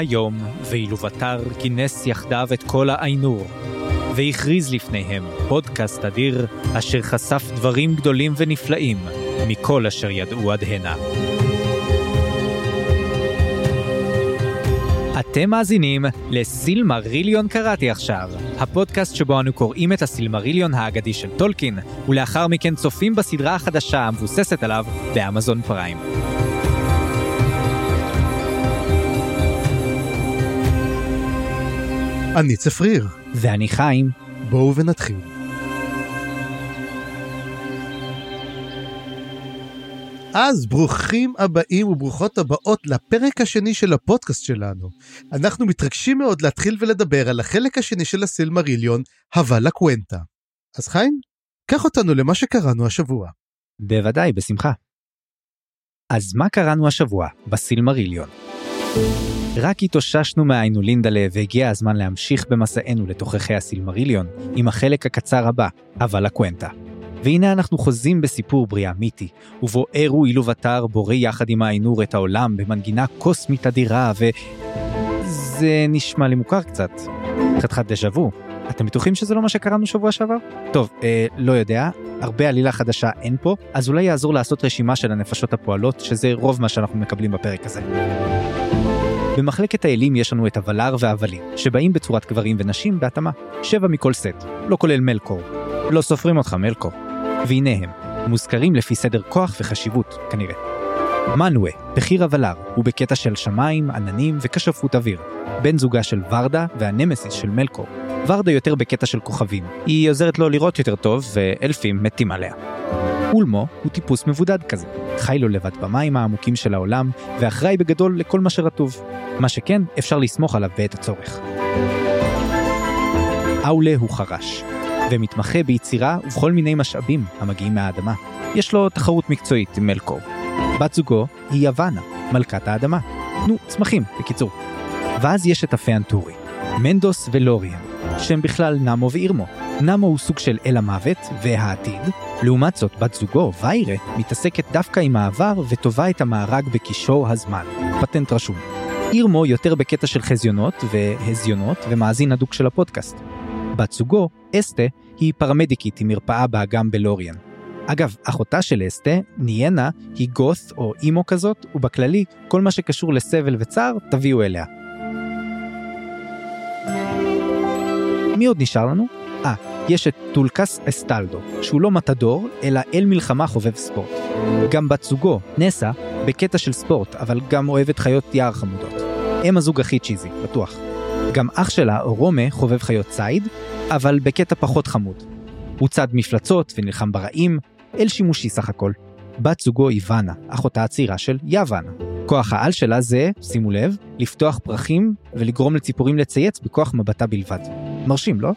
היום, ואילו בתר כינס יחדיו את כל האיינור, והכריז לפניהם פודקאסט אדיר, אשר חשף דברים גדולים ונפלאים מכל אשר ידעו עד הנה. אתם מאזינים לסילמריליון קראתי עכשיו, הפודקאסט שבו אנו קוראים את הסילמריליון האגדי של טולקין, ולאחר מכן צופים בסדרה החדשה המבוססת עליו באמזון פריים. אני צפריר. ואני חיים, בואו ונתחיל. אז ברוכים הבאים וברוכות הבאות לפרק השני של הפודקאסט שלנו. אנחנו מתרגשים מאוד להתחיל ולדבר על החלק השני של הסילמריליון, הווה לקוונטה. אז חיים, קח אותנו למה שקראנו השבוע. בוודאי, בשמחה. אז מה קראנו השבוע בסילמריליון? רק התאוששנו מהאיינולינדלה והגיע הזמן להמשיך במסענו לתוככי הסילמריליון עם החלק הקצר הבא, אבל הקוונטה. והנה אנחנו חוזים בסיפור בריאה מיתי, ובו ערו אילובתר בורא יחד עם האיינור את העולם במנגינה קוסמית אדירה, ו... זה נשמע לי מוכר קצת. חתיכת דז'ה וו. אתם בטוחים שזה לא מה שקראנו שבוע שעבר? טוב, אה, לא יודע, הרבה עלילה חדשה אין פה, אז אולי יעזור לעשות רשימה של הנפשות הפועלות, שזה רוב מה שאנחנו מקבלים בפרק הזה. במחלקת האלים יש לנו את הוולר והבלים, שבאים בצורת גברים ונשים בהתאמה. שבע מכל סט, לא כולל מלקור. לא סופרים אותך מלקור. והנה הם, מוזכרים לפי סדר כוח וחשיבות, כנראה. מנואה, בחיר הוולר, הוא בקטע של שמיים, עננים וכשפות אוויר. בן זוגה של ורדה והנמסיס של מלקור. ורדה יותר בקטע של כוכבים. היא עוזרת לו לראות יותר טוב, ואלפים מתים עליה. אולמו הוא טיפוס מבודד כזה, חי לו לבד במים העמוקים של העולם, ואחראי בגדול לכל מה שרטוב. מה שכן, אפשר לסמוך עליו בעת הצורך. אאולה הוא חרש, ומתמחה ביצירה ובכל מיני משאבים המגיעים מהאדמה. יש לו תחרות מקצועית עם מלקור. בת זוגו היא יוונה, מלכת האדמה. נו, צמחים, בקיצור. ואז יש את הפיאנטורי, מנדוס ולוריאן, שהם בכלל נמו ואירמו. נמו הוא סוג של אל המוות והעתיד, לעומת זאת בת זוגו, ויירה, מתעסקת דווקא עם העבר וטובה את המארג בקישור הזמן. פטנט רשום. אירמו יותר בקטע של חזיונות והזיונות ומאזין הדוק של הפודקאסט. בת זוגו, אסתה, היא פרמדיקית עם מרפאה באגם בלוריאן. אגב, אחותה של אסתה, ניאנה, היא גות או אימו כזאת, ובכללי, כל מה שקשור לסבל וצער, תביאו אליה. מי עוד נשאר לנו? אה, יש את טולקס אסטלדו, שהוא לא מתדור, אלא אל מלחמה חובב ספורט. גם בת זוגו, נסה, בקטע של ספורט, אבל גם אוהבת חיות יער חמודות. הם הזוג הכי צ'יזי, בטוח. גם אח שלה, רומה, חובב חיות ציד, אבל בקטע פחות חמוד. הוא צד מפלצות ונלחם ברעים, אל שימושי סך הכל. בת זוגו איוונה, אחותה הצעירה של יוונה. כוח העל שלה זה, שימו לב, לפתוח פרחים ולגרום לציפורים לצייץ בכוח מבטה בלבד. מרשים, לא?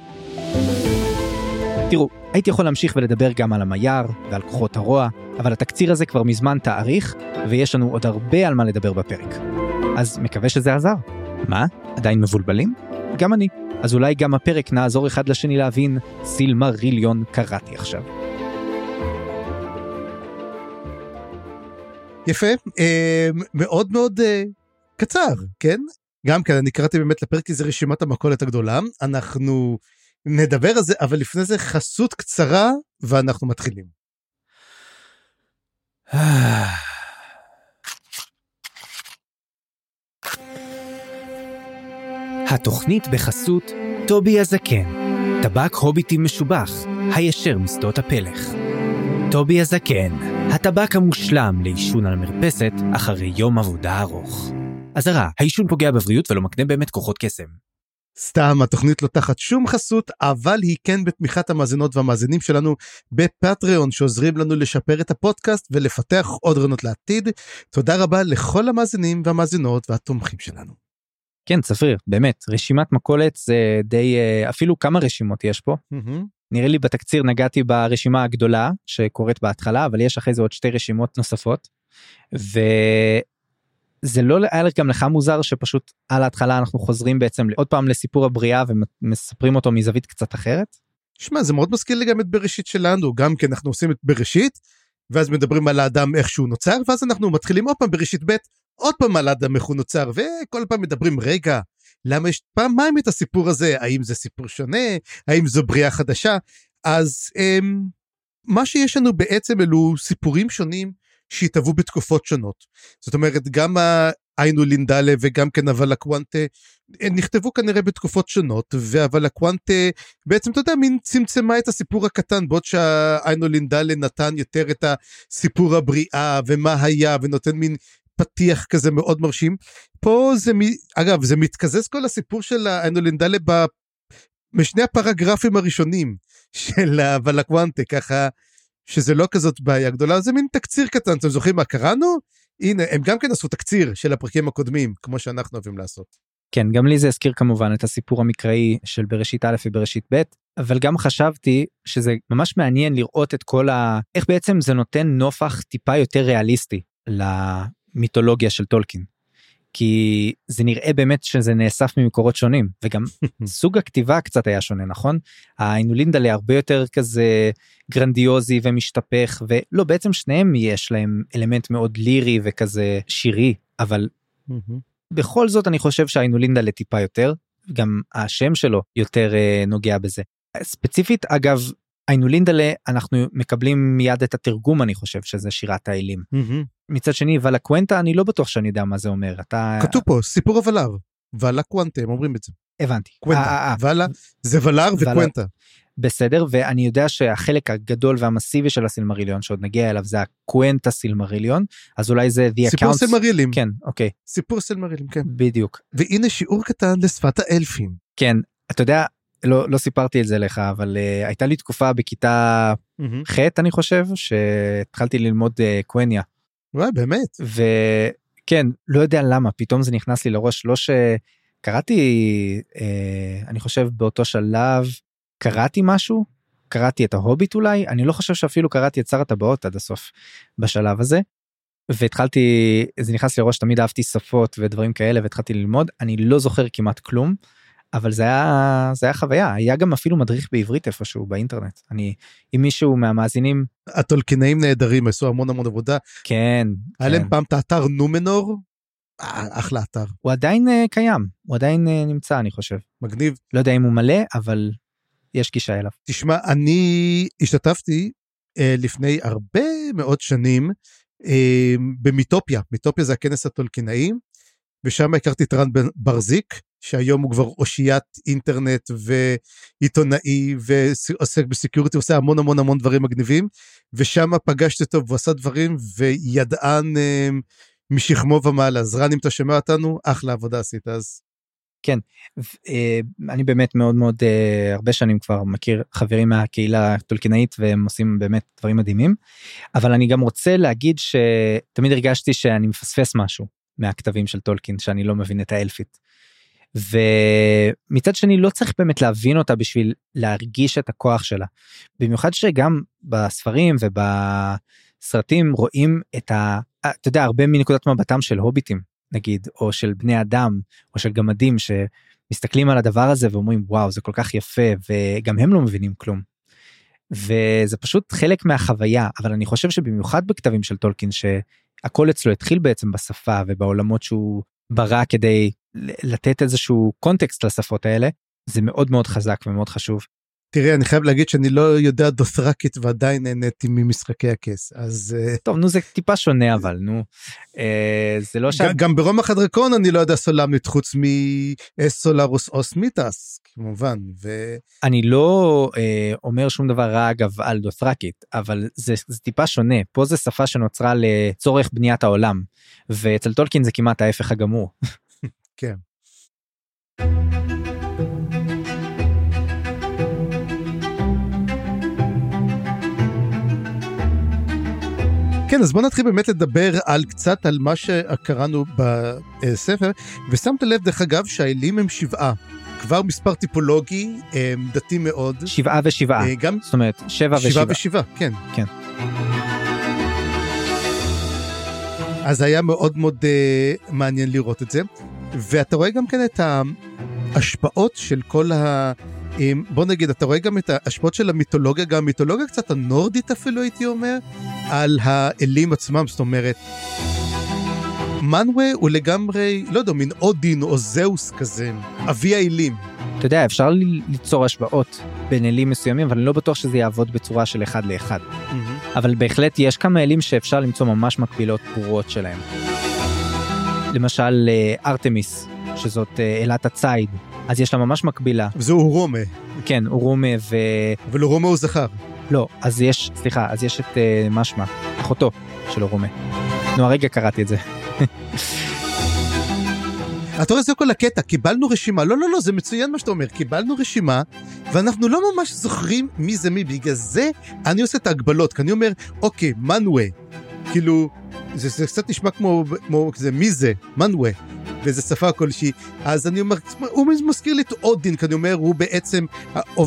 תראו, הייתי יכול להמשיך ולדבר גם על המייר ועל כוחות הרוע, אבל התקציר הזה כבר מזמן תאריך, ויש לנו עוד הרבה על מה לדבר בפרק. אז מקווה שזה עזר. מה? עדיין מבולבלים? גם אני. אז אולי גם הפרק נעזור אחד לשני להבין סילמריליון קראתי עכשיו. יפה, אה, מאוד מאוד אה, קצר, כן? גם כן, אני קראתי באמת לפרק כי זה רשימת המכולת הגדולה. אנחנו נדבר על זה, אבל לפני זה חסות קצרה, ואנחנו מתחילים. התוכנית בחסות טובי הזקן, טבק הוביטי משובח, הישר משדות הפלך. טובי הזקן, הטבק המושלם לעישון על המרפסת אחרי יום עבודה ארוך. אזהרה, העישון פוגע בבריאות ולא מקנה באמת כוחות קסם. סתם, התוכנית לא תחת שום חסות, אבל היא כן בתמיכת המאזינות והמאזינים שלנו בפטריון, שעוזרים לנו לשפר את הפודקאסט ולפתח עוד רעיונות לעתיד. תודה רבה לכל המאזינים והמאזינות והתומכים שלנו. כן, צפריר, באמת, רשימת מכולת זה די, אה, אפילו כמה רשימות יש פה. נראה לי בתקציר נגעתי ברשימה הגדולה שקורית בהתחלה, אבל יש אחרי זה עוד שתי רשימות נוספות. וזה לא היה גם לך מוזר שפשוט על ההתחלה אנחנו חוזרים בעצם עוד פעם לסיפור הבריאה ומספרים אותו מזווית קצת אחרת? שמע, זה מאוד מזכיר לי גם את בראשית שלנו, גם כן אנחנו עושים את בראשית, ואז מדברים על האדם איך שהוא נוצר, ואז אנחנו מתחילים עוד פעם בראשית ב', עוד פעם על אדם איך הוא נוצר, וכל פעם מדברים, רגע, למה יש פעמיים את הסיפור הזה? האם זה סיפור שונה? האם זו בריאה חדשה? אז אמ, מה שיש לנו בעצם אלו סיפורים שונים שהתהוו בתקופות שונות. זאת אומרת, גם היינו לינדלה וגם כן אבל הקוונטה נכתבו כנראה בתקופות שונות ואבל הקוונטה בעצם אתה יודע מין צמצמה את הסיפור הקטן בעוד שהיינו לינדלה נתן יותר את הסיפור הבריאה ומה היה ונותן מין פתיח כזה מאוד מרשים. פה זה, אגב, זה מתקזז כל הסיפור של האנולינדלה ב... משני הפרגרפים הראשונים של הוולקוונטה, ככה שזה לא כזאת בעיה גדולה, זה מין תקציר קטן, אתם זוכרים מה קראנו? הנה, הם גם כן עשו תקציר של הפרקים הקודמים, כמו שאנחנו אוהבים לעשות. כן, גם לי זה הזכיר כמובן את הסיפור המקראי של בראשית א' ובראשית ב', אבל גם חשבתי שזה ממש מעניין לראות את כל ה... איך בעצם זה נותן נופח טיפה יותר ריאליסטי מיתולוגיה של טולקין. כי זה נראה באמת שזה נאסף ממקורות שונים וגם סוג הכתיבה קצת היה שונה נכון האינולינדלה הרבה יותר כזה גרנדיוזי ומשתפך ולא בעצם שניהם יש להם אלמנט מאוד לירי וכזה שירי אבל בכל זאת אני חושב שהאינולינדלה טיפה יותר גם השם שלו יותר uh, נוגע בזה. ספציפית אגב איינולינדלה אנחנו מקבלים מיד את התרגום אני חושב שזה שירת האלים. Mm-hmm. מצד שני ואלה קוונטה אני לא בטוח שאני יודע מה זה אומר אתה כתוב פה סיפור הוולר ואלה קוונטה הם אומרים את זה. הבנתי. קוונטה. אה, אה, ואלה זה ולר וקוונטה. בסדר ואני יודע שהחלק הגדול והמסיבי של הסילמריליון שעוד נגיע אליו זה הקוונטה סילמריליון אז אולי זה the סיפור accounts... סילמרילים כן אוקיי סיפור סילמרילים כן בדיוק והנה שיעור קטן לשפת האלפים כן אתה יודע לא לא סיפרתי את זה לך אבל uh, הייתה לי תקופה בכיתה mm-hmm. ח' אני חושב שהתחלתי ללמוד uh, קווניה. וואי באמת. וכן לא יודע למה פתאום זה נכנס לי לראש לא שקראתי uh, אני חושב באותו שלב קראתי משהו קראתי את ההוביט אולי אני לא חושב שאפילו קראתי את שר הטבעות עד הסוף בשלב הזה. והתחלתי זה נכנס לראש תמיד אהבתי שפות ודברים כאלה והתחלתי ללמוד אני לא זוכר כמעט כלום. אבל זה היה זה היה חוויה. היה גם אפילו מדריך בעברית איפשהו באינטרנט. אני אם מישהו מהמאזינים הטולקינאים נהדרים עשו המון המון עבודה. כן היה להם כן. פעם את האתר נומנור? אה, אחלה אתר. הוא עדיין uh, קיים. הוא עדיין uh, נמצא אני חושב. מגניב. לא יודע אם הוא מלא אבל יש גישה אליו. תשמע אני השתתפתי uh, לפני הרבה מאוד שנים uh, במיטופיה. מיטופיה זה הכנס הטולקינאי ושם הכרתי את רן ברזיק שהיום הוא כבר אושיית אינטרנט ועיתונאי ועוסק בסקיוריטי, עושה המון המון המון דברים מגניבים, ושם פגשתי אותו והוא עשה דברים וידען אה, משכמו ומעלה. אז רן, אם אתה שומע אותנו, אחלה עבודה עשית אז. כן, אה, אני באמת מאוד מאוד אה, הרבה שנים כבר מכיר חברים מהקהילה הטולקינאית והם עושים באמת דברים מדהימים, אבל אני גם רוצה להגיד שתמיד הרגשתי שאני מפספס משהו מהכתבים של טולקין שאני לא מבין את האלפית. ומצד שני לא צריך באמת להבין אותה בשביל להרגיש את הכוח שלה. במיוחד שגם בספרים ובסרטים רואים את ה... אתה יודע הרבה מנקודת מבטם של הוביטים נגיד או של בני אדם או של גמדים שמסתכלים על הדבר הזה ואומרים וואו זה כל כך יפה וגם הם לא מבינים כלום. וזה פשוט חלק מהחוויה אבל אני חושב שבמיוחד בכתבים של טולקין שהכל אצלו התחיל בעצם בשפה ובעולמות שהוא ברא כדי לתת איזשהו קונטקסט לשפות האלה זה מאוד מאוד חזק ומאוד חשוב. תראה אני חייב להגיד שאני לא יודע דות'רקית ועדיין נהניתי ממשחקי הכס אז אה, טוב נו זה טיפה שונה אבל נו אה, זה לא שם גם ברומח הדרקון אני לא יודע סולאמנית חוץ מסולרוס אות' מיתאס כמובן ו... אני לא אה, אומר שום דבר רע אגב על דות'רקית אבל זה, זה טיפה שונה פה זה שפה שנוצרה לצורך בניית העולם ואצל טולקין זה כמעט ההפך הגמור. כן. כן, אז בוא נתחיל באמת לדבר על קצת על מה שקראנו בספר, ושמת לב דרך אגב שהאלים הם שבעה. כבר מספר טיפולוגי דתי מאוד. שבעה ושבעה. אה, גם... זאת אומרת, שבע ושבעה. שבעה ושבעה, כן. כן. אז היה מאוד מאוד uh, מעניין לראות את זה. ואתה רואה גם כן את ההשפעות של כל ה... בוא נגיד, אתה רואה גם את ההשפעות של המיתולוגיה, גם המיתולוגיה קצת הנורדית אפילו הייתי אומר, על האלים עצמם, זאת אומרת, מנווה הוא לגמרי, לא יודע, מין אודין או זהוס כזה, אבי האלים. אתה יודע, אפשר ליצור השוואות בין אלים מסוימים, אבל אני לא בטוח שזה יעבוד בצורה של אחד לאחד. אבל בהחלט יש כמה אלים שאפשר למצוא ממש מקבילות ברורות שלהם. למשל אה, ארתמיס, שזאת אה, אלת הציד, אז יש לה ממש מקבילה. וזהו רומה, כן, אורומה ו... אבל רומה הוא זכר. לא, אז יש, סליחה, אז יש את אה, משמע, אחותו של אורומה. נו, הרגע קראתי את זה. אתה רואה, זה כל הקטע, קיבלנו רשימה, לא, לא, לא, זה מצוין מה שאתה אומר, קיבלנו רשימה, ואנחנו לא ממש זוכרים מי זה מי, בגלל זה אני עושה את ההגבלות, כי אני אומר, אוקיי, מנווה, כאילו, זה, זה קצת נשמע כמו, כמו זה, מי זה, מנווה, באיזה שפה כלשהי, אז אני אומר, הוא מזכיר לי את אודין, כי אני אומר, הוא בעצם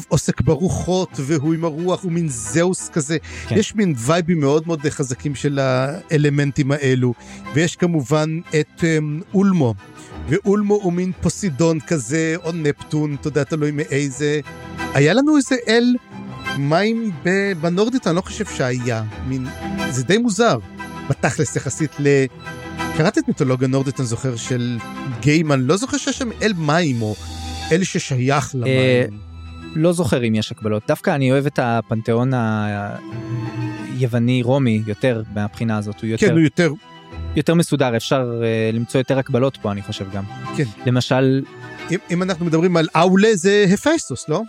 עוסק ברוחות, והוא עם הרוח, הוא מין זהוס כזה, כן. יש מין וייבים מאוד מאוד חזקים של האלמנטים האלו, ויש כמובן את um, אולמו. ואולמו הוא מין פוסידון כזה, או נפטון, אתה יודע, תלוי מאיזה. היה לנו איזה אל מים בנורדית, אני לא חושב שהיה. מין... זה די מוזר, בתכלס יחסית ל... קראתי את מיתולוגיה נורדית, אני זוכר, של גיימן, לא זוכר שיש שם אל מים, או אל ששייך למים. לא זוכר אם יש הקבלות. דווקא אני אוהב את הפנתיאון היווני-רומי יותר מהבחינה הזאת. הוא יותר... כן, הוא יותר יותר מסודר, אפשר uh, למצוא יותר הקבלות פה, אני חושב גם. כן. למשל... אם, אם אנחנו מדברים על אאולה זה הפייסטוס, לא?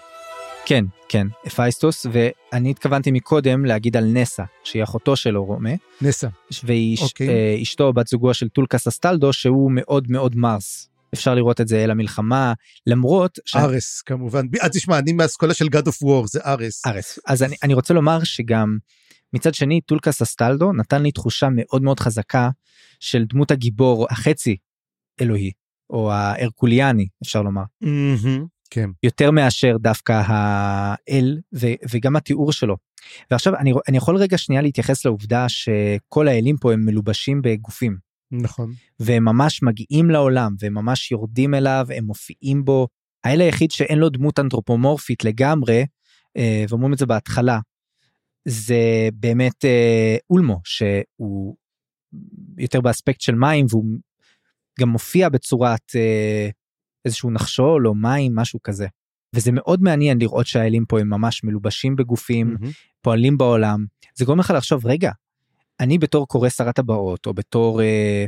כן, כן, הפייסטוס, ואני התכוונתי מקודם להגיד על נסה, שהיא אחותו של אורומה. נסה. והיא אוקיי. אה, אשתו, בת זוגו של טולקס אסטלדו, שהוא מאוד מאוד מרס. אפשר לראות את זה אל המלחמה, למרות... ש... ארס, כמובן. אז תשמע, אני מהאסכולה של God of War, זה ארס. ארס. אז אני, אני רוצה לומר שגם... מצד שני טולקס אסטלדו נתן לי תחושה מאוד מאוד חזקה של דמות הגיבור החצי אלוהי או ההרקוליאני אפשר לומר. מממ-הממ, כן. יותר מאשר דווקא האל ו- וגם התיאור שלו. ועכשיו אני, אני יכול רגע שנייה להתייחס לעובדה שכל האלים פה הם מלובשים בגופים. נכון. והם ממש מגיעים לעולם והם ממש יורדים אליו הם מופיעים בו. האל היחיד שאין לו דמות אנתרופומורפית לגמרי אה, ואומרים את זה בהתחלה זה באמת אה, אולמו שהוא יותר באספקט של מים והוא גם מופיע בצורת אה, איזשהו נחשול או מים משהו כזה. וזה מאוד מעניין לראות שהאלים פה הם ממש מלובשים בגופים מממ-הממ. פועלים בעולם זה גורם לך לחשוב רגע אני בתור קורא שר הטבעות או בתור אה,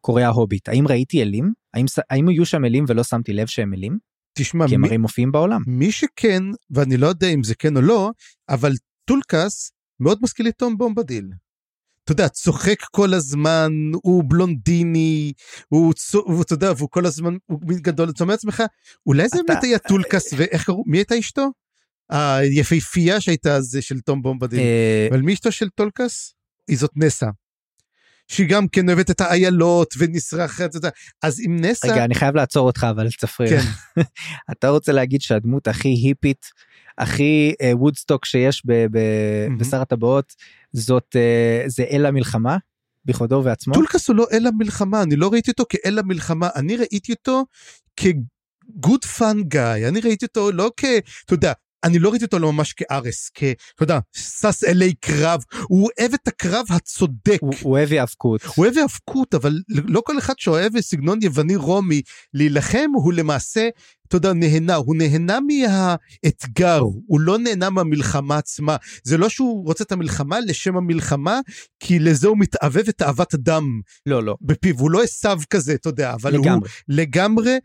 קורא ההוביט האם ראיתי אלים האם האם היו שם אלים ולא שמתי לב שהם אלים. תשמע כי הם הרי מופיעים בעולם מי שכן ואני לא יודע אם זה כן או לא אבל טולקס מאוד מזכיר לי תום בומבדיל. אתה יודע, צוחק כל הזמן, הוא בלונדיני, הוא, הוא אתה יודע, והוא כל הזמן, הוא גדול, אתה אומר לעצמך, אולי זה באמת היה טולקס, ואיך קראו, מי הייתה אשתו? היפהפייה שהייתה אז של תום בומבדיל. אה, אבל מי אשתו של טולקס? היא זאת נסה. שהיא גם כן אוהבת את האיילות ונשרחת, אז עם נסה... רגע, אני חייב לעצור אותך, אבל תפריע. כן. אתה רוצה להגיד שהדמות הכי היפית הכי וודסטוק שיש. בשר הטבעות זאת אה, זה אל המלחמה בכבודו ובעצמו. טולקס הוא לא אל המלחמה אני לא ראיתי אותו כאל המלחמה אני ראיתי אותו כ good fun guy אני ראיתי אותו לא כ... אתה יודע אני לא ראיתי אותו לא ממש כארס, כ... אתה יודע, שש אלי קרב, הוא אוהב את הקרב הצודק. הוא, הוא אוהב היאבקות. הוא אוהב היאבקות, אבל לא כל אחד שאוהב סגנון יווני רומי להילחם, הוא למעשה, אתה יודע, נהנה, הוא נהנה מהאתגר, הוא לא נהנה מהמלחמה עצמה. זה לא שהוא רוצה את המלחמה לשם המלחמה, כי לזה הוא מתאבב את אהבת הדם. לא, לא. בפיו, הוא לא עשו כזה, אתה יודע, אבל לגמרי. הוא לגמרי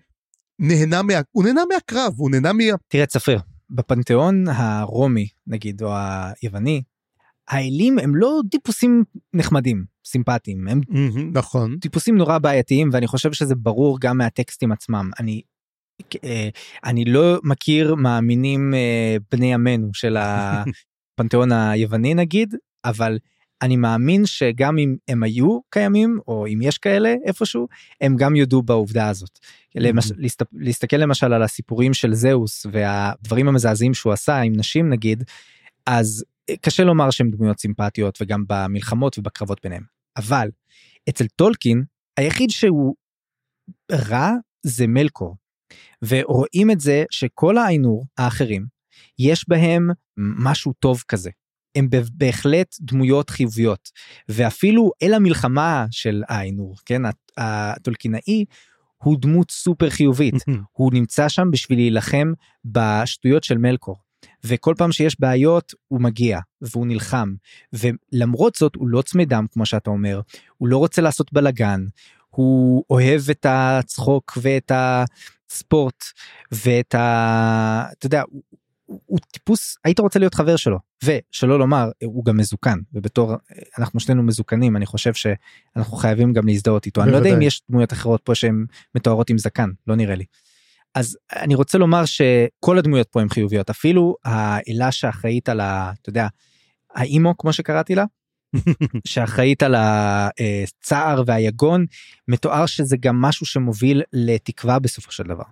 נהנה מה... הוא נהנה מהקרב, הוא נהנה מה... תראה, צפריר. בפנתיאון הרומי נגיד או היווני האלים הם לא טיפוסים נחמדים סימפטיים הם נכון. טיפוסים נורא בעייתיים ואני חושב שזה ברור גם מהטקסטים עצמם. אני אה, אני לא מכיר מאמינים אה, בני ימינו של הפנתיאון היווני נגיד אבל אני מאמין שגם אם הם היו קיימים או אם יש כאלה איפשהו הם גם יודו בעובדה הזאת. למש... להסת... להסתכל למשל על הסיפורים של זהוס והדברים המזעזעים שהוא עשה עם נשים נגיד אז קשה לומר שהם דמויות סימפטיות וגם במלחמות ובקרבות ביניהם. אבל אצל טולקין היחיד שהוא רע זה מלקור ורואים את זה שכל האיינור האחרים יש בהם משהו טוב כזה הם בהחלט דמויות חיוביות. ואפילו אל המלחמה של איינור כן הטולקינאי הוא דמות סופר חיובית. הוא נמצא שם בשביל להילחם בשטויות של מלקור. וכל פעם שיש בעיות הוא מגיע והוא נלחם. ולמרות זאת הוא לא צמדם כמו שאתה אומר הוא לא רוצה לעשות בלאגן הוא אוהב את הצחוק ואת הספורט ואת ה... אתה יודע, הוא, טיפוס היית רוצה להיות חבר שלו ושלא לומר הוא גם מזוקן ובתור אנחנו שנינו מזוקנים אני חושב שאנחנו חייבים גם להזדהות איתו אני לא יודע אם יש דמויות אחרות פה שהן מתוארות עם זקן לא נראה לי. אז אני רוצה לומר שכל הדמויות פה הן חיוביות אפילו האלה שאחראית על ה... אתה יודע האימו כמו שקראתי לה שאחראית על הצער והיגון מתואר שזה גם משהו שמוביל לתקווה בסופו של דבר.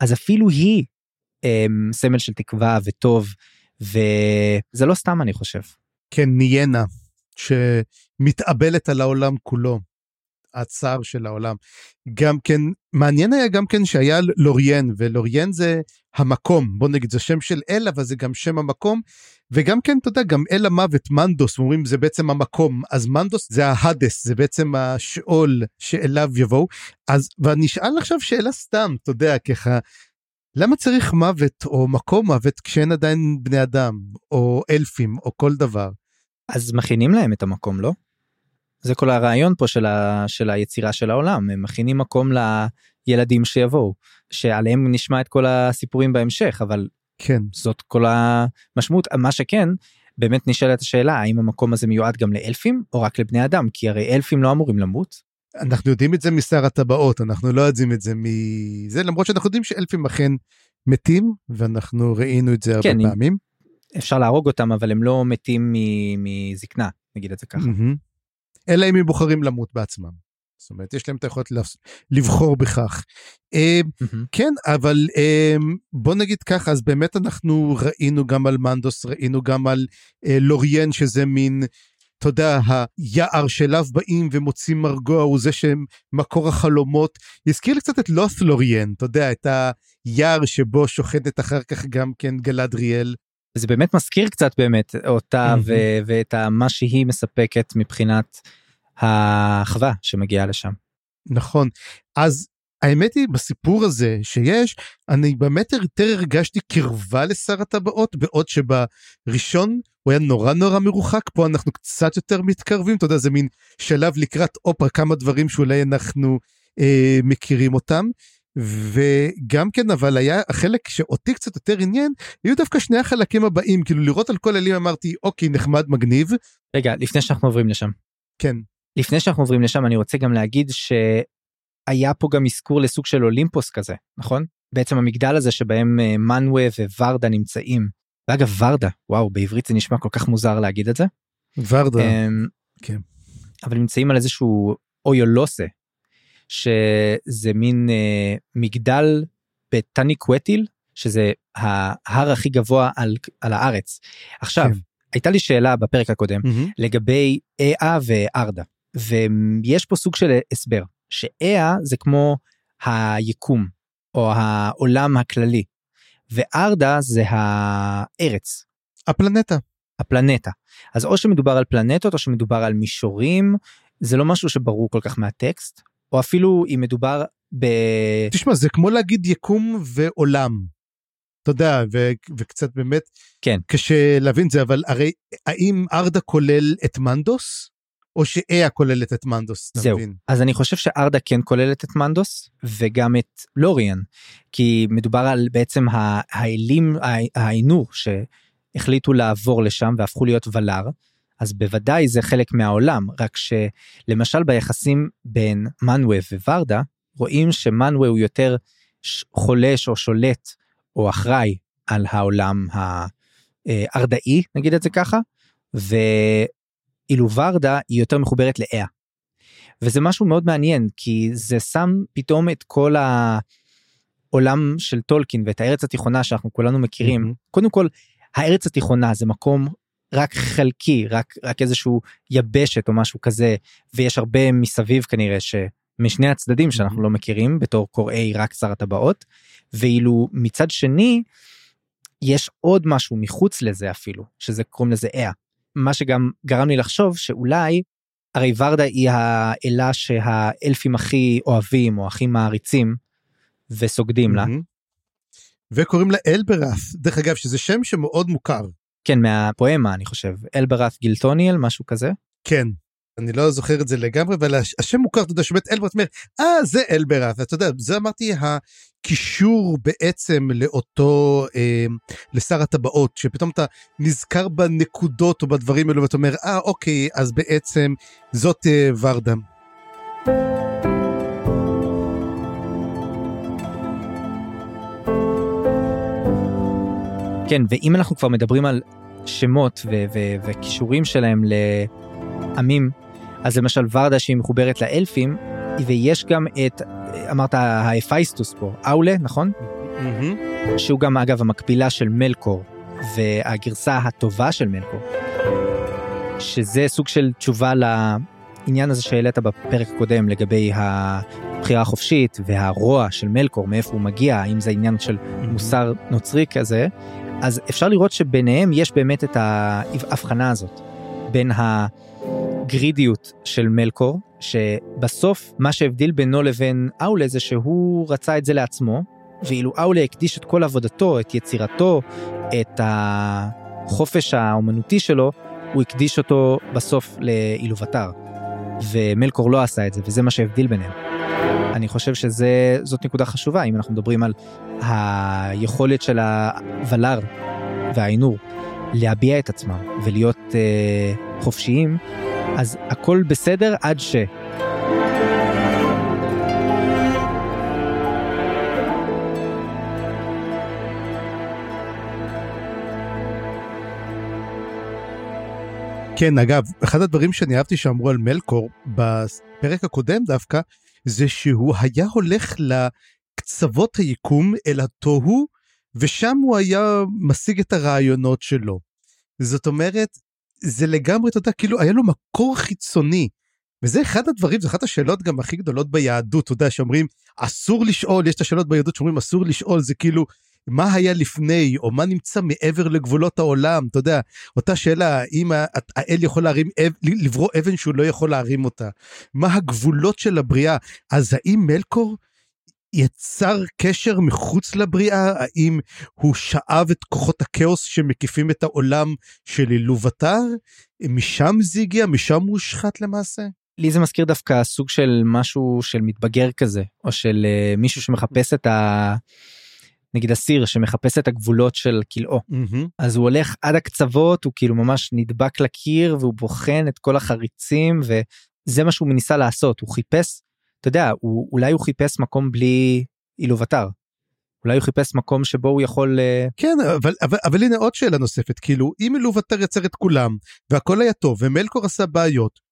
אז אפילו היא אמ, סמל של תקווה וטוב וזה לא סתם אני חושב. כן ניינה שמתאבלת על העולם כולו. הצער של העולם. גם כן, מעניין היה גם כן שהיה לוריאן, ולוריאן זה המקום, בוא נגיד, זה שם של אל, אבל זה גם שם המקום, וגם כן, אתה יודע, גם אל המוות, מנדוס, אומרים זה בעצם המקום, אז מנדוס זה ההדס, זה בעצם השאול שאליו יבואו. אז, ואני אשאל עכשיו שאלה סתם, אתה יודע, ככה, למה צריך מוות או מקום מוות כשאין עדיין בני אדם, או אלפים, או כל דבר? אז מכינים להם את המקום, לא? זה כל הרעיון פה של, ה, של היצירה של העולם, הם מכינים מקום לילדים שיבואו, שעליהם נשמע את כל הסיפורים בהמשך, אבל כן. זאת כל המשמעות, מה שכן, באמת נשאלת השאלה האם המקום הזה מיועד גם לאלפים או רק לבני אדם, כי הרי אלפים לא אמורים למות. אנחנו יודעים את זה משר הטבעות, אנחנו לא יודעים את זה מזה, למרות שאנחנו יודעים שאלפים אכן מתים, ואנחנו ראינו את זה הרבה כן, פעמים. אפשר להרוג אותם, אבל הם לא מתים מזקנה, נגיד את זה ככה. Mm-hmm. אלא אם הם בוחרים למות בעצמם. זאת אומרת, יש להם את היכולת לבחור בכך. Mm-hmm. כן, אבל אה, בוא נגיד ככה, אז באמת אנחנו ראינו גם על מנדוס, ראינו גם על אה, לוריאן, שזה מין, אתה יודע, היער שאליו באים ומוצאים מרגוע, הוא זה שמקור החלומות. הזכיר לי קצת את לוס לוריאן, אתה יודע, את היער שבו שוכנת אחר כך גם כן גלדריאל. זה באמת מזכיר קצת באמת אותה mm-hmm. ו- ואת מה שהיא מספקת מבחינת האחווה שמגיעה לשם. נכון אז האמת היא בסיפור הזה שיש אני באמת יותר הרגשתי קרבה לשר הטבעות בעוד שבראשון הוא היה נורא נורא מרוחק פה אנחנו קצת יותר מתקרבים אתה יודע זה מין שלב לקראת אופרה כמה דברים שאולי אנחנו אה, מכירים אותם וגם כן אבל היה החלק שאותי קצת יותר עניין היו דווקא שני החלקים הבאים כאילו לראות על כל אלים אמרתי אוקיי נחמד מגניב. רגע לפני שאנחנו עוברים לשם. כן. לפני שאנחנו עוברים לשם אני רוצה גם להגיד שהיה פה גם אזכור לסוג של אולימפוס כזה נכון בעצם המגדל הזה שבהם אה, מנווה וורדה נמצאים. ואגב ורדה וואו בעברית זה נשמע כל כך מוזר להגיד את זה. ורדה. אמ, כן. אבל נמצאים על איזשהו אויולוסה שזה מין אה, מגדל בטני קווטיל שזה ההר הכי גבוה על, על הארץ. עכשיו כן. הייתה לי שאלה בפרק הקודם mm-hmm. לגבי אה וארדה ויש פה סוג של הסבר שאה זה כמו היקום או העולם הכללי וארדה זה הארץ. הפלנטה. הפלנטה. אז או שמדובר על פלנטות או שמדובר על מישורים זה לא משהו שברור כל כך מהטקסט או אפילו אם מדובר ב... תשמע זה כמו להגיד יקום ועולם. אתה יודע ו- וקצת באמת כן קשה להבין זה אבל הרי האם ארדה כולל את מנדוס או שאיה כוללת את מנדוס זהו. מבין? אז אני חושב שארדה כן כוללת את מנדוס וגם את לוריאן. כי מדובר על בעצם האלים האינור שהחליטו לעבור לשם והפכו להיות ולאר. אז בוודאי זה חלק מהעולם רק שלמשל ביחסים בין מנווה וורדה רואים שמנווה הוא יותר חולש או שולט או אחראי על העולם הארדאי נגיד את זה ככה ואילו ורדה היא יותר מחוברת לאה. וזה משהו מאוד מעניין כי זה שם פתאום את כל העולם של טולקין ואת הארץ התיכונה שאנחנו כולנו מכירים. קודם כל הארץ התיכונה זה מקום רק חלקי רק רק איזשהו יבשת או משהו כזה ויש הרבה מסביב כנראה שמשני הצדדים שאנחנו לא מכירים בתור קוראי רק שר הטבעות ואילו מצד שני יש עוד משהו מחוץ לזה אפילו, שזה קוראים לזה אה. מה שגם גרם לי לחשוב שאולי, הרי ורדה היא האלה שהאלפים הכי אוהבים או הכי מעריצים וסוגדים לה. וקוראים לה אלברת, דרך אגב, שזה שם שמאוד מוכר. כן, מהפואמה אני חושב, אלברת גילטוניאל, משהו כזה. כן, אני לא זוכר את זה לגמרי, אבל השם מוכר, אתה יודע, שבאמת אלברת אומר, אה, זה אלברת, אתה יודע, זה אמרתי הקישור בעצם לאותו, אה, לשר הטבעות, שפתאום אתה נזכר בנקודות או בדברים האלו ואתה אומר, אה, אוקיי, אז בעצם זאת אה, ורדה. כן, ואם אנחנו כבר מדברים על שמות וכישורים שלהם לעמים, אז למשל ורדה שהיא מחוברת לאלפים, ויש גם את, אמרת האפייסטוס פה, אאולה, נכון? Mm-hmm. שהוא גם אגב המקבילה של מלקור, והגרסה הטובה של מלקור, שזה סוג של תשובה לעניין הזה שהעלית בפרק הקודם לגבי הבחירה החופשית והרוע של מלקור, מאיפה הוא מגיע, האם זה עניין של מוסר נוצרי כזה, אז אפשר לראות שביניהם יש באמת את ההבחנה הזאת בין הגרידיות של מלקור שבסוף מה שהבדיל בינו לבין אאולה זה שהוא רצה את זה לעצמו ואילו אאולה הקדיש את כל עבודתו את יצירתו את החופש האומנותי שלו הוא הקדיש אותו בסוף לאילובטר ומלקור לא עשה את זה וזה מה שהבדיל ביניהם. אני חושב שזאת נקודה חשובה אם אנחנו מדברים על היכולת של הוולר והאינור להביע את עצמם ולהיות אה, חופשיים, אז הכל בסדר עד ש... כן, אגב, אחד הדברים שאני אהבתי שאמרו על מלקור בפרק הקודם דווקא, זה שהוא היה הולך לקצוות היקום אל התוהו, ושם הוא היה משיג את הרעיונות שלו. זאת אומרת, זה לגמרי, אתה יודע, כאילו היה לו מקור חיצוני. וזה אחד הדברים, זו אחת השאלות גם הכי גדולות ביהדות, אתה יודע, שאומרים, אסור לשאול, יש את השאלות ביהדות שאומרים, אסור לשאול, זה כאילו, מה היה לפני, או מה נמצא מעבר לגבולות העולם, אתה יודע, אותה שאלה, האם האל יכול להרים, לברוא אבן שהוא לא יכול להרים אותה, מה הגבולות של הבריאה, אז האם מלקור יצר קשר מחוץ לבריאה? האם הוא שאב את כוחות הכאוס שמקיפים את העולם של אילובטר? משם זה הגיע? משם הוא הושחת למעשה? לי זה מזכיר דווקא סוג של משהו של מתבגר כזה, או של uh, מישהו שמחפש את ה... נגיד אסיר שמחפש את הגבולות של כלאו mm-hmm. אז הוא הולך עד הקצוות הוא כאילו ממש נדבק לקיר והוא בוחן את כל החריצים וזה מה שהוא ניסה לעשות הוא חיפש אתה יודע הוא אולי הוא חיפש מקום בלי אילובטר. אולי הוא חיפש מקום שבו הוא יכול אה, כן אבל אבל אבל הנה עוד שאלה נוספת כאילו אם אילובטר יצר את כולם והכל היה טוב ומלקור עשה בעיות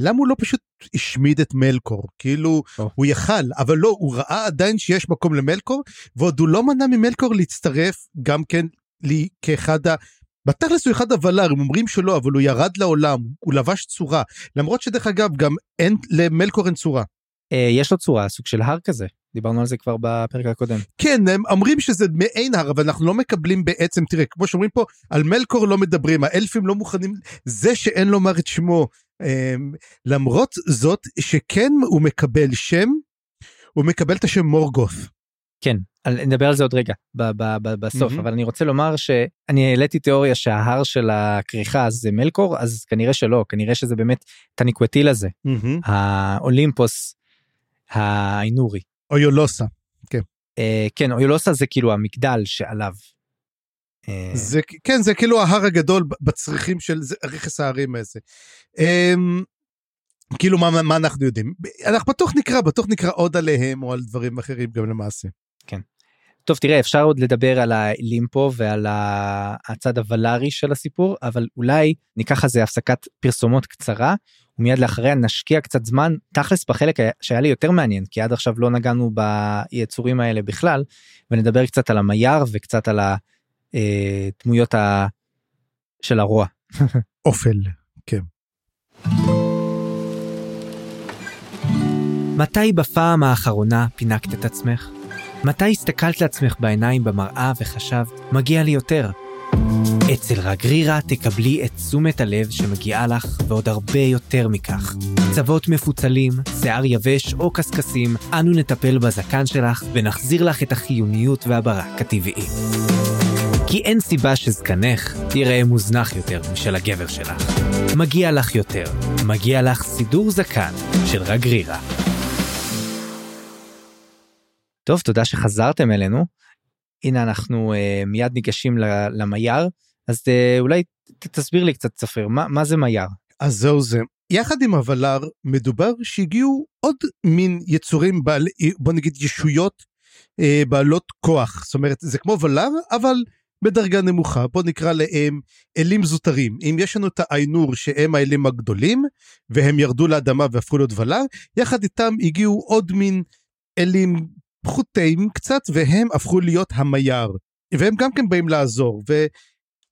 למה הוא לא פשוט השמיד את מלקור? כאילו, oh. הוא יכל, אבל לא, הוא ראה עדיין שיש מקום למלקור, ועוד הוא לא מנע ממלקור להצטרף גם כן לי כאחד ה... בתכלס הוא אחד הוולרים, אומרים שלא, אבל הוא ירד לעולם, הוא לבש צורה. למרות שדרך אגב, גם אין, למלקור אין צורה. אה, יש לו צורה, סוג של הר כזה. דיברנו על זה כבר בפרק הקודם. כן, הם אומרים שזה מעין הר, אבל אנחנו לא מקבלים בעצם, תראה, כמו שאומרים פה, על מלקור לא מדברים, האלפים לא מוכנים, זה שאין לומר את שמו, אמ, למרות זאת שכן הוא מקבל שם, הוא מקבל את השם מורגוף. כן, נדבר על זה עוד רגע ב- ב- ב- בסוף, mm-hmm. אבל אני רוצה לומר שאני העליתי תיאוריה שההר של הכריכה זה מלקור, אז כנראה שלא, כנראה שזה באמת טניקווטיל הזה, mm-hmm. האולימפוס האינורי. אויולוסה, כן. אה, כן, אויולוסה זה כאילו המגדל שעליו אה, זה כן זה כאילו ההר הגדול בצריכים של רכס ההרים הזה. אמ, כאילו מה, מה אנחנו יודעים אנחנו בטוח נקרא בטוח נקרא עוד עליהם או על דברים אחרים גם למעשה. טוב תראה אפשר עוד לדבר על הלימפו ועל הצד הוולרי של הסיפור אבל אולי ניקח איזה הפסקת פרסומות קצרה ומיד לאחריה נשקיע קצת זמן תכלס בחלק שהיה לי יותר מעניין כי עד עכשיו לא נגענו ביצורים האלה בכלל ונדבר קצת על המייר וקצת על ה... אה, ה... של הרוע. אופל, כן. מתי בפעם האחרונה פינקת את עצמך? מתי הסתכלת לעצמך בעיניים במראה וחשבת, מגיע לי יותר? אצל רגרירה תקבלי את תשומת הלב שמגיעה לך ועוד הרבה יותר מכך. צוות מפוצלים, שיער יבש או קשקשים, אנו נטפל בזקן שלך ונחזיר לך את החיוניות והברק הטבעי. כי אין סיבה שזקנך יראה מוזנח יותר משל הגבר שלך. מגיע לך יותר, מגיע לך סידור זקן של רגרירה. טוב, תודה שחזרתם אלינו. הנה אנחנו uh, מיד ניגשים למייר, אז uh, אולי ת, תסביר לי קצת צפיר, מה, מה זה מייר? אז זהו זה. יחד עם הוולר מדובר שהגיעו עוד מין יצורים בעל, בוא נגיד ישויות אה, בעלות כוח. זאת אומרת, זה כמו וולר, אבל בדרגה נמוכה, בוא נקרא להם אלים זוטרים. אם יש לנו את האיינור שהם האלים הגדולים, והם ירדו לאדמה והפכו להיות ולר, יחד איתם הגיעו עוד מין אלים פחותים קצת, והם הפכו להיות המייר. והם גם כן באים לעזור,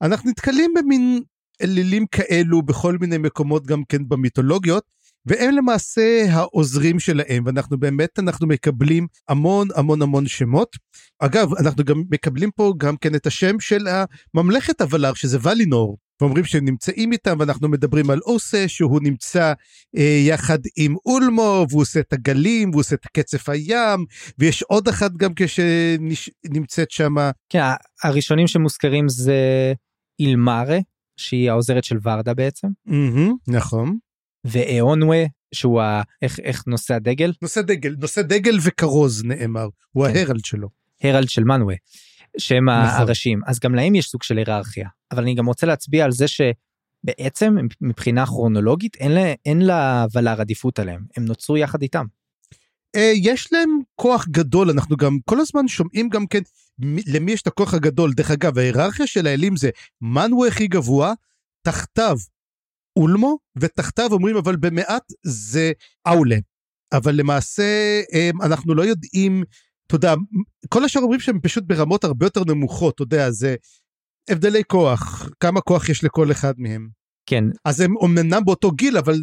ואנחנו נתקלים במין אלילים כאלו בכל מיני מקומות גם כן במיתולוגיות, והם למעשה העוזרים שלהם, ואנחנו באמת, אנחנו מקבלים המון המון המון שמות. אגב, אנחנו גם מקבלים פה גם כן את השם של הממלכת הוולר, שזה ולינור. ואומרים שהם נמצאים איתם, ואנחנו מדברים על אוסה, שהוא נמצא אה, יחד עם אולמו, והוא עושה את הגלים, והוא עושה את קצף הים, ויש עוד אחת גם כשנמצאת שם. כן, הראשונים שמוזכרים זה אילמרה, שהיא העוזרת של ורדה בעצם. Mm-hmm, נכון. ואונווה שהוא ה... איך, איך נושא הדגל? נושא דגל, נושא דגל וכרוז נאמר, הוא כן. ההרלד שלו. הרלד של מנווה, שהם נכון. הראשים, אז גם להם יש סוג של היררכיה. אבל אני גם רוצה להצביע על זה שבעצם מבחינה כרונולוגית אין, לה, אין לוולר עדיפות עליהם, הם נוצרו יחד איתם. אה, יש להם כוח גדול, אנחנו גם כל הזמן שומעים גם כן למי יש את הכוח הגדול. דרך אגב, ההיררכיה של האלים זה מנווה הכי גבוה, תחתיו אולמו, ותחתיו אומרים אבל במעט זה אאולה. אבל למעשה אנחנו לא יודעים, אתה יודע, כל השאר אומרים שהם פשוט ברמות הרבה יותר נמוכות, אתה יודע, זה הבדלי כוח, כמה כוח יש לכל אחד מהם. כן. אז הם אמנם באותו גיל, אבל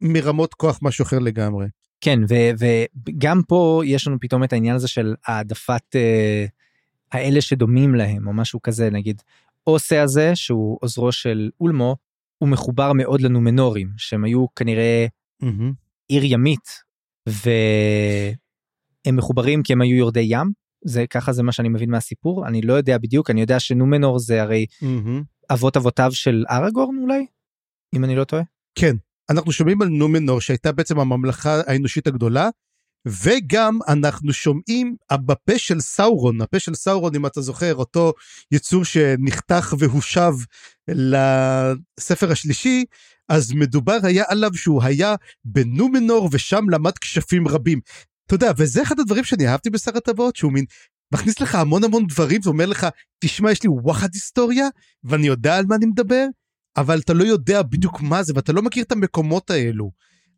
מרמות כוח משהו אחר לגמרי. כן, וגם פה יש לנו פתאום את העניין הזה של העדפת אה, האלה שדומים להם, או משהו כזה, נגיד, אוסה הזה, שהוא עוזרו של אולמו, הוא מחובר מאוד לנומנורים שהם היו כנראה mm-hmm. עיר ימית והם מחוברים כי הם היו יורדי ים זה ככה זה מה שאני מבין מהסיפור אני לא יודע בדיוק אני יודע שנומנור זה הרי mm-hmm. אבות אבותיו של אראגורן אולי אם אני לא טועה. כן אנחנו שומעים על נומנור שהייתה בעצם הממלכה האנושית הגדולה וגם אנחנו שומעים בפה של סאורון, הפה של סאורון אם אתה זוכר אותו יצור שנחתך והושב לספר השלישי, אז מדובר היה עליו שהוא היה בנומנור ושם למד כשפים רבים. אתה יודע, וזה אחד הדברים שאני אהבתי בשר הטבעות, שהוא מין מכניס לך המון המון דברים ואומר לך, תשמע, יש לי וואחד היסטוריה, ואני יודע על מה אני מדבר, אבל אתה לא יודע בדיוק מה זה, ואתה לא מכיר את המקומות האלו.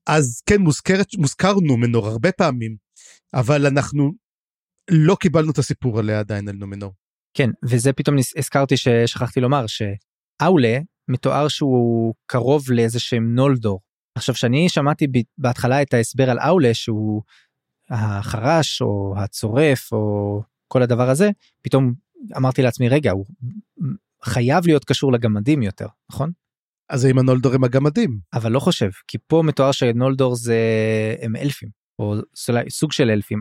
אז כן, מוזכרת, מוזכר נומנור הרבה פעמים, אבל אנחנו לא קיבלנו את הסיפור עליה עדיין על נומנור. כן, וזה פתאום הזכרתי ששכחתי לומר, שאאולה מתואר שהוא קרוב לאיזה שהם נולדור. עכשיו, שאני שמעתי בהתחלה את ההסבר על אאולה, שהוא החרש או הצורף או כל הדבר הזה, פתאום אמרתי לעצמי, רגע, הוא חייב להיות קשור לגמדים יותר, נכון? אז האם הנולדור הם הגמדים? אבל לא חושב, כי פה מתואר שנולדור זה הם אלפים, או סוג של אלפים.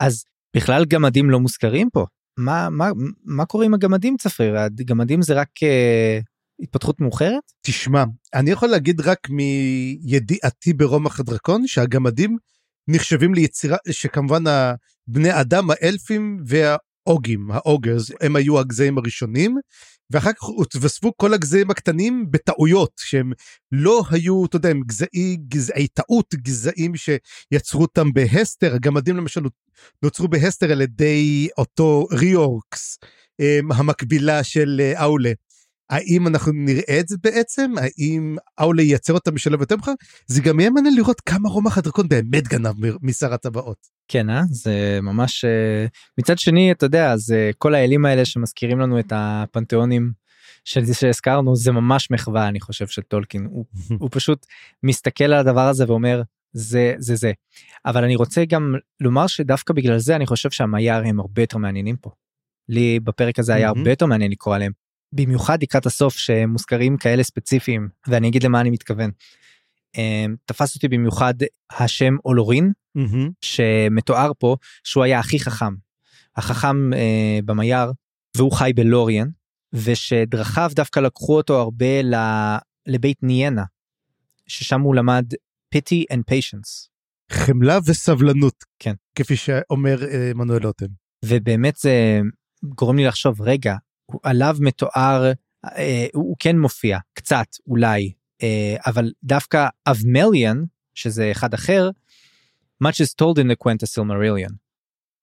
אז בכלל גמדים לא מוזכרים פה. מה, מה, מה קורה עם הגמדים צפריר? הגמדים זה רק uh, התפתחות מאוחרת? תשמע, אני יכול להגיד רק מידיעתי ברומח הדרקון שהגמדים נחשבים ליצירה שכמובן בני אדם האלפים והאוגים, האוגרס, הם היו הגזעים הראשונים, ואחר כך התווספו כל הגזעים הקטנים בטעויות שהם לא היו, אתה יודע, הם גזעי, גזעי טעות, גזעים שיצרו אותם בהסתר, הגמדים למשל נוצרו בהסתר על ידי אותו ריאורקס, אמ, המקבילה של אה, אאולה. האם אנחנו נראה את זה בעצם? האם אאולה ייצר אותם בשלב יותר מאוחר? זה גם יהיה מעניין לראות כמה רומח הדרקון באמת גנב משר הטבעות. כן, אה? זה ממש... אה, מצד שני, אתה יודע, אז אה, כל האלים האלה שמזכירים לנו את הפנתיאונים שהזכרנו, זה ממש מחווה, אני חושב, של טולקין. הוא, הוא פשוט מסתכל על הדבר הזה ואומר, זה זה זה. אבל אני רוצה גם לומר שדווקא בגלל זה אני חושב שהמייר הם הרבה יותר מעניינים פה. לי בפרק הזה היה. הרבה יותר מעניין לקרוא עליהם. במיוחד לקראת הסוף שמוזכרים כאלה ספציפיים ואני אגיד למה אני מתכוון. אמ, תפס אותי במיוחד השם אולורין מהמם. שמתואר פה שהוא היה הכי חכם. החכם אה, במייר והוא חי בלוריאן ושדרכיו דווקא לקחו אותו הרבה ל, לבית ניאנה ששם הוא למד pity and patience חמלה וסבלנות. כן. כפי שאומר אה, מנואל לוטם. ובאמת זה גורם לי לחשוב רגע עליו מתואר אה, הוא כן מופיע קצת אולי אה, אבל דווקא אבמליאן שזה אחד אחר much is told in the Quenta Silmarillion.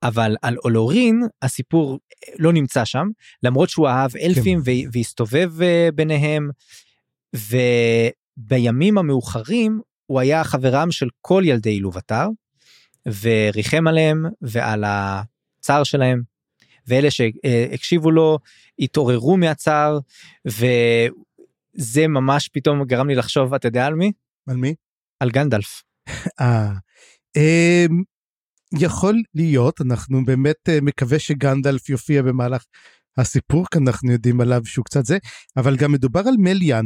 אבל על אולורין הסיפור אה, לא נמצא שם למרות שהוא אהב אלפים ו- והסתובב אה, ביניהם ובימים המאוחרים הוא היה חברם של כל ילדי אילובתר וריחם עליהם ועל הצער שלהם ואלה שהקשיבו לו התעוררו מהצער וזה ממש פתאום גרם לי לחשוב אתה יודע על מי? על מי? על גנדלף. אה, אמ, יכול להיות, אנחנו באמת אה, מקווה שגנדלף יופיע במהלך הסיפור, כי אנחנו יודעים עליו שהוא קצת זה, אבל גם מדובר על מליאן,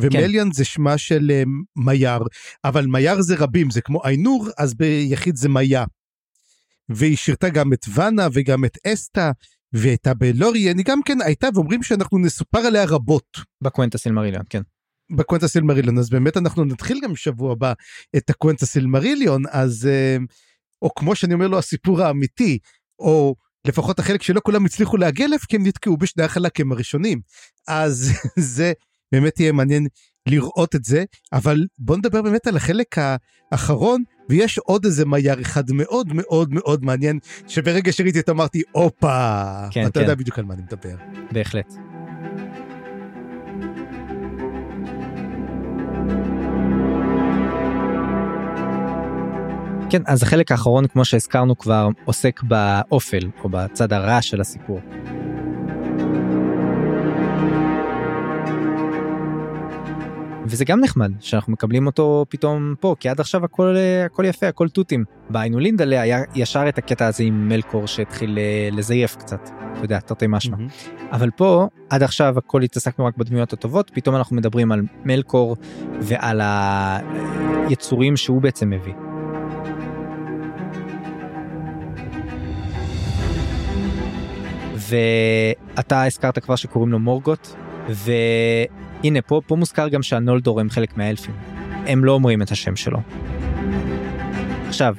ומליאן זה שמה של אה, מייר, אבל מייר זה רבים, זה כמו איינור, אז ביחיד זה מיה. והיא שירתה גם את ואנה וגם את אסתא, והייתה בלוריאן, היא גם כן הייתה, ואומרים שאנחנו נסופר עליה רבות. בקוונטה סילמריליון כן. בקוונטה סילמריליון אז באמת אנחנו נתחיל גם שבוע הבא את הקוונטה סילמריליון אז אה, או כמו שאני אומר לו הסיפור האמיתי או לפחות החלק שלא כולם הצליחו להגיע אליו כי הם נתקעו בשני החלקים הראשונים. אז זה באמת יהיה מעניין לראות את זה. אבל בוא נדבר באמת על החלק האחרון ויש עוד איזה מייר אחד מאוד מאוד מאוד מעניין שברגע שראיתי אותו אמרתי הופה כן, אתה כן. יודע בדיוק על מה אני מדבר. בהחלט. כן, אז החלק האחרון, כמו שהזכרנו כבר, עוסק באופל, או בצד הרע של הסיפור. וזה גם נחמד שאנחנו מקבלים אותו פתאום פה, כי עד עכשיו הכל, הכל יפה, הכל תותים. בעינו לינדלה היה ישר את הקטע הזה עם מלקור שהתחיל אה, לזייף קצת, אתה יודע, תרתי משמע. מהמם. אבל פה עד עכשיו הכל התעסקנו רק בדמויות הטובות פתאום אנחנו מדברים על מלקור ועל היצורים שהוא בעצם מביא. ואתה הזכרת כבר שקוראים לו מורגוט והנה פה פה מוזכר גם שהנולדור הם חלק מהאלפים הם לא אומרים את השם שלו. עכשיו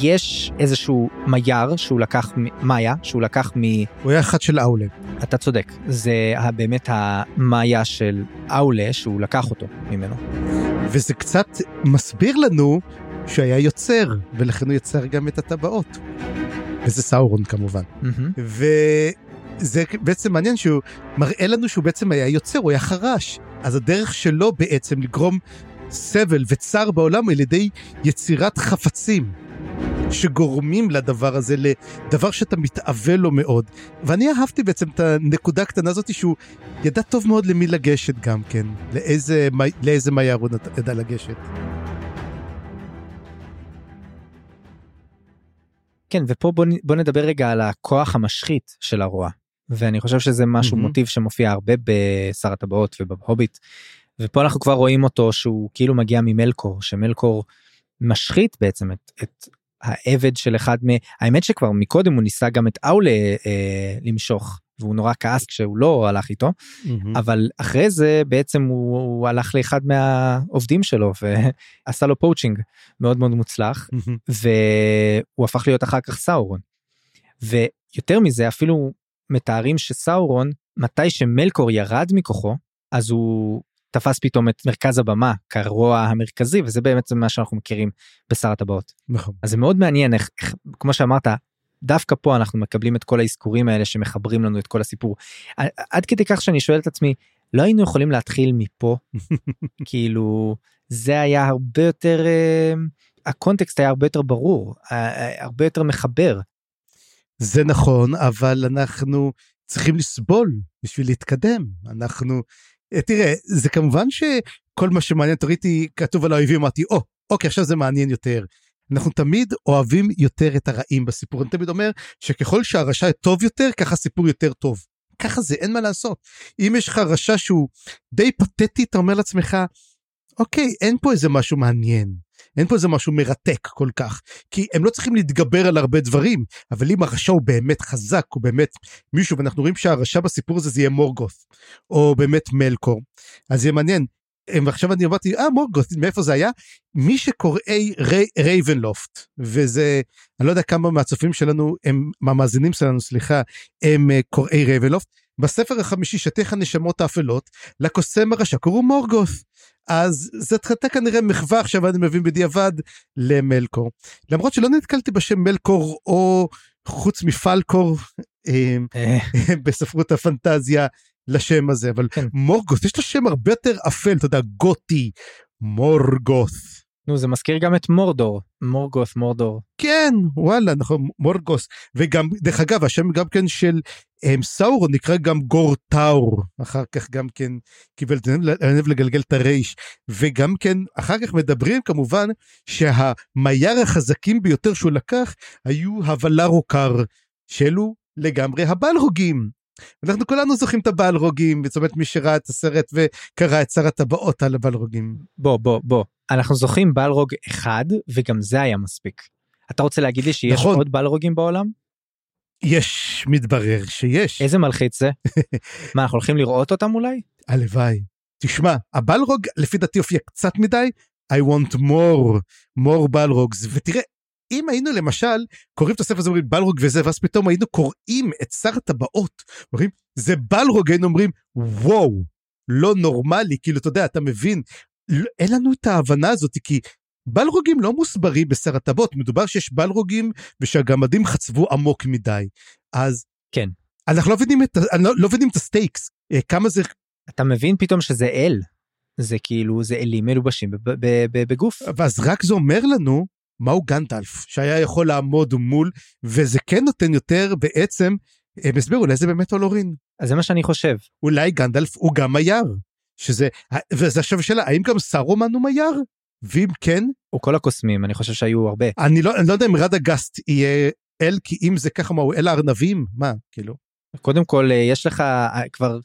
יש איזשהו מייר שהוא לקח מאיה שהוא לקח מ... הוא היה אחד של אאולה. אתה צודק, זה באמת המאיה של אאולה שהוא לקח אותו ממנו. וזה קצת מסביר לנו שהיה יוצר, ולכן הוא יצר גם את הטבעות. וזה סאורון כמובן. מהמם. וזה בעצם מעניין שהוא מראה לנו שהוא בעצם היה יוצר, הוא היה חרש. אז הדרך שלו בעצם לגרום סבל וצער בעולם על ידי יצירת חפצים. שגורמים לדבר הזה, לדבר שאתה מתאבל לו מאוד. ואני אהבתי בעצם את הנקודה הקטנה הזאת שהוא ידע טוב מאוד למי לגשת גם כן, לאיזה, לאיזה מייר הוא ידע לגשת. כן, ופה בוא, בוא נדבר רגע על הכוח המשחית של הרוע. ואני חושב שזה משהו מהמם. מוטיב שמופיע הרבה בשר הטבעות ובהוביט. ופה אנחנו כבר רואים אותו שהוא כאילו מגיע ממלקור, שמלקור משחית בעצם את, את העבד של אחד מ... האמת שכבר מקודם הוא ניסה גם את אאולה אה, למשוך, והוא נורא כעס כשהוא לא הלך איתו. אבל אחרי זה בעצם הוא, הוא הלך לאחד מהעובדים שלו ועשה לו poaching מאוד מאוד מוצלח והוא הפך להיות אחר כך סאורון. ויותר מזה אפילו מתארים שסאורון מתי שמלקור ירד מכוחו אז הוא תפס פתאום את מרכז הבמה כרוע המרכזי וזה באמת מה שאנחנו מכירים בשר הטבעות. נכון. אז זה מאוד מעניין איך, איך כמו שאמרת דווקא פה אנחנו מקבלים את כל האזכורים האלה שמחברים לנו את כל הסיפור. עד כדי כך שאני שואל את עצמי לא היינו יכולים להתחיל מפה כאילו זה היה הרבה יותר אה, הקונטקסט היה הרבה יותר ברור אה, אה, הרבה יותר מחבר זה נכון, אבל אנחנו צריכים לסבול בשביל להתקדם. אנחנו, אה, תראה, זה כמובן שכל מה שמעניין, תראיתי כתוב על האויבים, אמרתי, או, אוקיי, עכשיו זה מעניין יותר. אנחנו תמיד אוהבים יותר את הרעים בסיפור. אני תמיד אומר שככל שהרשע טוב יותר, ככה סיפור יותר טוב. ככה זה, אין מה לעשות. אם יש לך רשע שהוא די פתטי, אתה אומר לעצמך, אוקיי, אין פה איזה משהו מעניין. אין פה איזה משהו מרתק כל כך, כי הם לא צריכים להתגבר על הרבה דברים, אבל אם הרשע הוא באמת חזק, הוא באמת מישהו, ואנחנו רואים שהרשע בסיפור הזה זה יהיה מורגות, או באמת מלקור, אז יהיה מעניין. ועכשיו אני אמרתי, אה מורגות, מאיפה זה היה? מי שקוראי רי, רייבנלופט, וזה, אני לא יודע כמה מהצופים שלנו, הם, מהמאזינים שלנו, סליחה, הם אה, קוראי רייבנלופט, בספר החמישי שטיח הנשמות האפלות, לקוסם הרשע קראו מורגות. אז זאת הייתה כנראה מחווה עכשיו אני מבין בדיעבד למלקור. למרות שלא נתקלתי בשם מלקור או חוץ מפלקור אה, אה. בספרות הפנטזיה לשם הזה אבל כן. מורגוס יש לו שם הרבה יותר אפל אתה יודע גותי מורגוס. נו זה מזכיר גם את מורדור מורגוס מורדור. כן וואלה נכון מורגוס. וגם דרך אגב השם גם כן של הם, סאורון נקרא גם גורטאור. אחר כך גם כן קיבל את הנב לגלגל את הרייש. וגם כן אחר כך מדברים כמובן שהמייר החזקים ביותר שהוא לקח היו הוולרוקר שאלו לגמרי הבלרוגים אנחנו כולנו זוכרים את הבלרוגים זאת אומרת מי שראה את הסרט וקרא את שר הטבעות על הבלרוגים. בוא בוא בוא אנחנו זוכרים בלרוג אחד וגם זה היה מספיק. אתה רוצה להגיד לי שיש נכון. עוד בלרוגים בעולם? יש מתברר שיש. איזה מלחיץ זה? מה אנחנו הולכים לראות אותם אולי? הלוואי. תשמע הבלרוג לפי דעתי הופיע קצת מדי I want more more בלרוגס ותראה אם היינו למשל קוראים את הספר הזה אומרים בלרוג וזה ואז פתאום היינו קוראים את שר הטבעות. אומרים זה בלרוג היינו אומרים וואו לא נורמלי כאילו אתה יודע אתה מבין. לא, אין לנו את ההבנה הזאת כי בלרוגים לא מוסברים בשר הטבעות. מדובר שיש בלרוגים ושהגמדים חצבו עמוק מדי. אז כן. אנחנו לא מבינים את לא, לא מבינים את ה stakes. אה, כמה זה אתה מבין פתאום שזה אל? זה כאילו זה אלים מלובשים בגוף. ואז רק זה אומר לנו מהו גנדלף שהיה יכול לעמוד מול וזה כן נותן יותר בעצם הם הסבירו לאיזה באמת אולורין. אז זה מה שאני חושב. אולי גנדלף הוא גם היער. שזה וזה עכשיו שאלה האם גם סרומן הוא מייר? ואם כן? או כל הקוסמים אני חושב שהיו הרבה. אני לא, אני לא יודע אם רד הגסט יהיה אל כי אם זה ככה מה הוא אל הארנבים מה כאילו. קודם כל אה, יש לך אה, כבר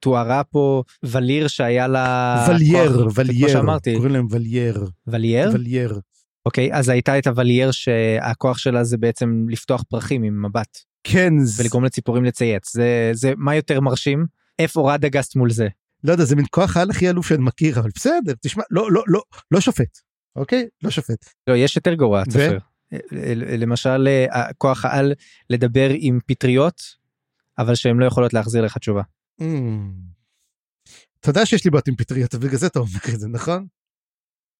תוארה פה וליר שהיה לה ולייר ולייר קוראים להם ולייר ולייר ולייר אוקיי אז הייתה את הוולייר שהכוח שלה זה בעצם לפתוח פרחים עם מבט כן ולגרום לציפורים לצייץ זה זה מה יותר מרשים איפה רד הגסט מול זה לא יודע זה מין כוח העל הכי אלוף שאני מכיר אבל בסדר תשמע לא לא לא לא שופט אוקיי לא שופט. לא יש יותר גרוע צפר. למשל אה, כוח העל לדבר עם פטריות אבל שהן לא יכולות להחזיר לך תשובה. Mm. אתה יודע שיש לי בעיות עם פטריות ובגלל זה אתה אומר את זה נכון?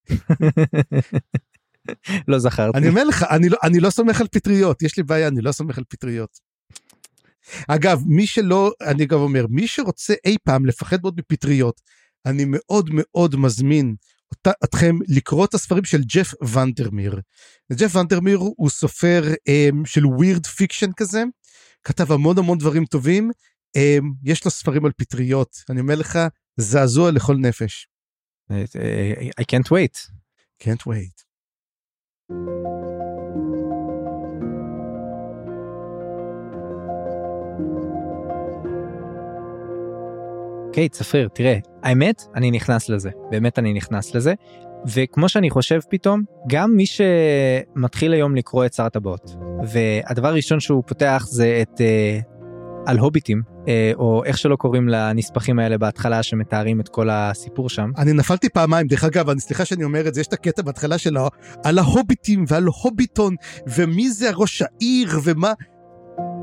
לא זכרתי. אני אומר לך אני לא אני לא סומך על פטריות יש לי בעיה אני לא סומך על פטריות. אגב, מי שלא, אני גם אומר, מי שרוצה אי פעם לפחד מאוד מפטריות, אני מאוד מאוד מזמין אותה, אתכם לקרוא את הספרים של ג'ף ונדרמיר. ג'ף ונדרמיר הוא סופר אמ, של weird fiction כזה, כתב המון המון דברים טובים, אמ, יש לו ספרים על פטריות, אני אומר לך, זעזוע לכל נפש. I can't wait. can't wait. אוקיי, צפריר, תראה, האמת, אני נכנס לזה, באמת אני נכנס לזה, וכמו שאני חושב פתאום, גם מי שמתחיל היום לקרוא את שר הטבעות, והדבר הראשון שהוא פותח זה את אה, על הוביטים, אה, או איך שלא קוראים לנספחים האלה בהתחלה שמתארים את כל הסיפור שם. אני נפלתי פעמיים, דרך אגב, אני סליחה שאני אומר את זה, יש את הקטע בהתחלה של על ההוביטים ועל הוביטון, ומי זה ראש העיר ומה,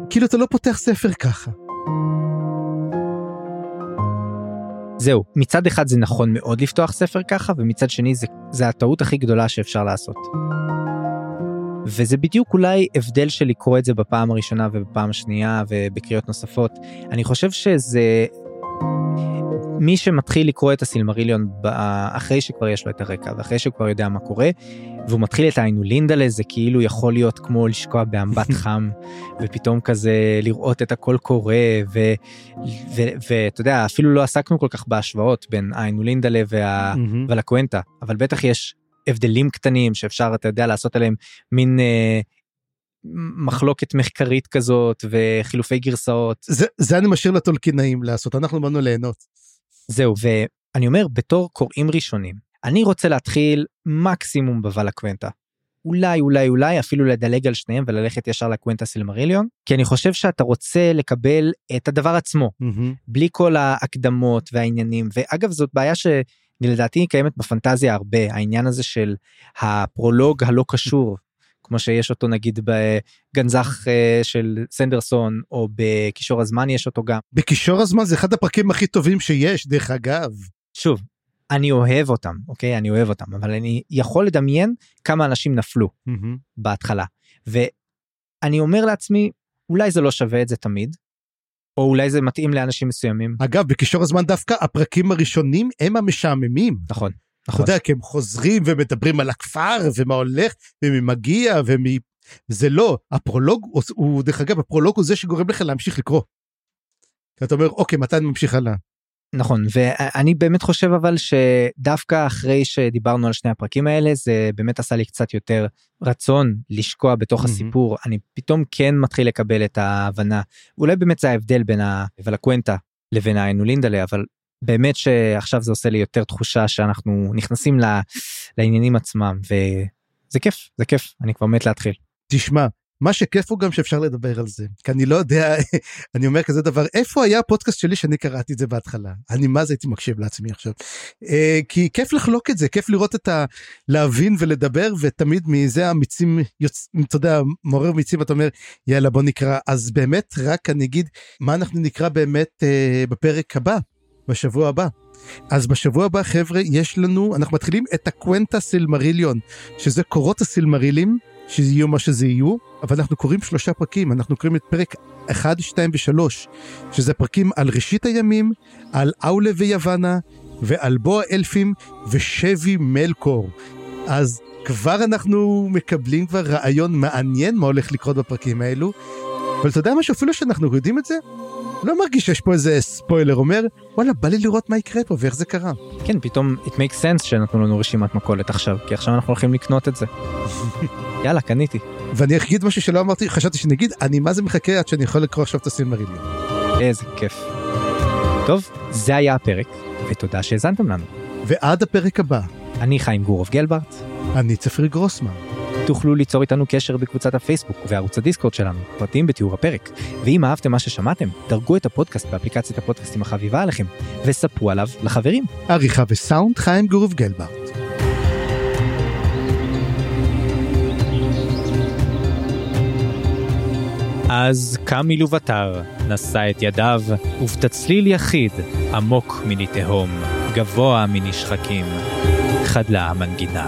כאילו אתה לא פותח ספר ככה. זהו, מצד אחד זה נכון מאוד לפתוח ספר ככה, ומצד שני זה, זה הטעות הכי גדולה שאפשר לעשות. וזה בדיוק אולי הבדל של לקרוא את זה בפעם הראשונה ובפעם השנייה ובקריאות נוספות. אני חושב שזה מי שמתחיל לקרוא את הסילמריליון אחרי שכבר יש לו את הרקע ואחרי שהוא כבר יודע מה קורה והוא מתחיל את האיינולינדלה זה כאילו יכול להיות כמו לשקוע באמבט חם ופתאום כזה לראות את הכל קורה ואתה יודע אפילו לא עסקנו כל כך בהשוואות בין האיינולינדלה וה, ולקוונטה אבל בטח יש הבדלים קטנים שאפשר, אתה יודע, לעשות עליהם מין אה, מחלוקת מחקרית כזאת וחילופי גרסאות. זה, זה אני משאיר לטולקינאים לעשות, אנחנו באנו ליהנות. זהו, ואני אומר, בתור קוראים ראשונים, אני רוצה להתחיל מקסימום בוואלה קוונטה. אולי אולי אולי אפילו לדלג על שניהם וללכת ישר לקוונטה סילמריליון כי אני חושב שאתה רוצה לקבל את הדבר עצמו Mm-hmm. בלי כל ההקדמות והעניינים ואגב זאת בעיה שלדעתי קיימת בפנטזיה הרבה העניין הזה של הפרולוג הלא קשור כמו שיש אותו נגיד בגנזך אה, של סנדרסון או בקישור הזמן יש אותו גם בקישור הזמן זה אחד הפרקים הכי טובים שיש, דרך אגב. שוב אני אוהב אותם אוקיי אני אוהב אותם אבל אני יכול לדמיין כמה אנשים נפלו Mm-hmm. בהתחלה ואני אומר לעצמי אולי זה לא שווה את זה תמיד. או אולי זה מתאים לאנשים מסוימים אגב, בקישור הזמן דווקא הפרקים הראשונים הם המשעממים. נכון אתה נכון יודע, כי הם חוזרים ומדברים על הכפר ומה הולך ומי מגיע ומי... זה לא, הפרולוג הוא- דרך אגב, הפרולוג הוא זה שגורם לך להמשיך לקרוא. אתה אומר, אוקיי, מתי אני ממשיך הלאה? נכון ואני באמת חושב אבל שדווקא אחרי שדיברנו על שני הפרקים האלה זה באמת עשה לי קצת יותר רצון לשקוע בתוך מהמם. הסיפור אני פתאום כן מתחיל לקבל את ההבנה אולי באמת זה ההבדל בין הוולקוונטה לבין האנולינדלה אבל באמת שעכשיו זה עושה לי יותר תחושה שאנחנו נכנסים ל- לעניינים עצמם וזה כיף זה כיף אני כבר מת להתחיל. תשמע, מה שכיף הוא גם שאפשר לדבר על זה. כי אני לא יודע, אני אומר כזה דבר, איפה היה הפודקאסט שלי שאני קראתי את זה בהתחלה? אני מה זה הייתי מקשיב לעצמי עכשיו. אה, כי כיף לחלוק את זה, כיף לראות את ה... להבין ולדבר, ותמיד מזה המיצים, יוצ... אתה יודע, מעורר מיצים, אתה אומר, יאללה בוא נקרא. אז באמת, רק אני אגיד, מה אנחנו נקרא באמת אה, בפרק הבא, בשבוע הבא. אז בשבוע הבא חבר'ה יש לנו אנחנו מתחילים את הקוונטה סילמריליון שזה קורות הסילמרילים שיהיו מה שזה יהיו אבל אנחנו קוראים שלושה פרקים. אנחנו קוראים את פרק 1 2 ו3 שזה פרקים על ראשית הימים על אאולה ויוונה ועל בוא האלפים ושבי מלקור. אז כבר אנחנו מקבלים כבר רעיון מעניין מה הולך לקרות בפרקים האלו. אבל אתה יודע משהו? אפילו שאנחנו יודעים את זה לא מרגיש שיש פה איזה ספוילר אומר וואלה בא לי לראות מה יקרה פה ואיך זה קרה. כן פתאום it makes sense שנתנו לנו רשימת מכולת עכשיו כי עכשיו אנחנו הולכים לקנות את זה. יאללה קניתי. ואני אגיד משהו שלא אמרתי חשבתי שנגיד אני מה זה מחכה עד שאני יכול לקרוא עכשיו את הסילמריליון. איזה כיף. טוב זה היה הפרק ותודה שהאזנתם לנו. ועד הפרק הבא אני חיים גורוב גלברט. אני צפרי גרוסמן. תוכלו ליצור איתנו קשר בקבוצת הפייסבוק וערוץ הדיסקורד שלנו, פרטים בתיאור הפרק. ואם אהבתם מה ששמעתם, דרגו את הפודקאסט באפליקציית הפודקאסטים החביבה עליכם, וספרו עליו לחברים. עריכה וסאונד חיים גורוב גלברט. אז קם מלוותר, נשא את ידיו, ובתצליל יחיד, עמוק מני תהום, גבוה מני שחקים, חדלה המנגינה.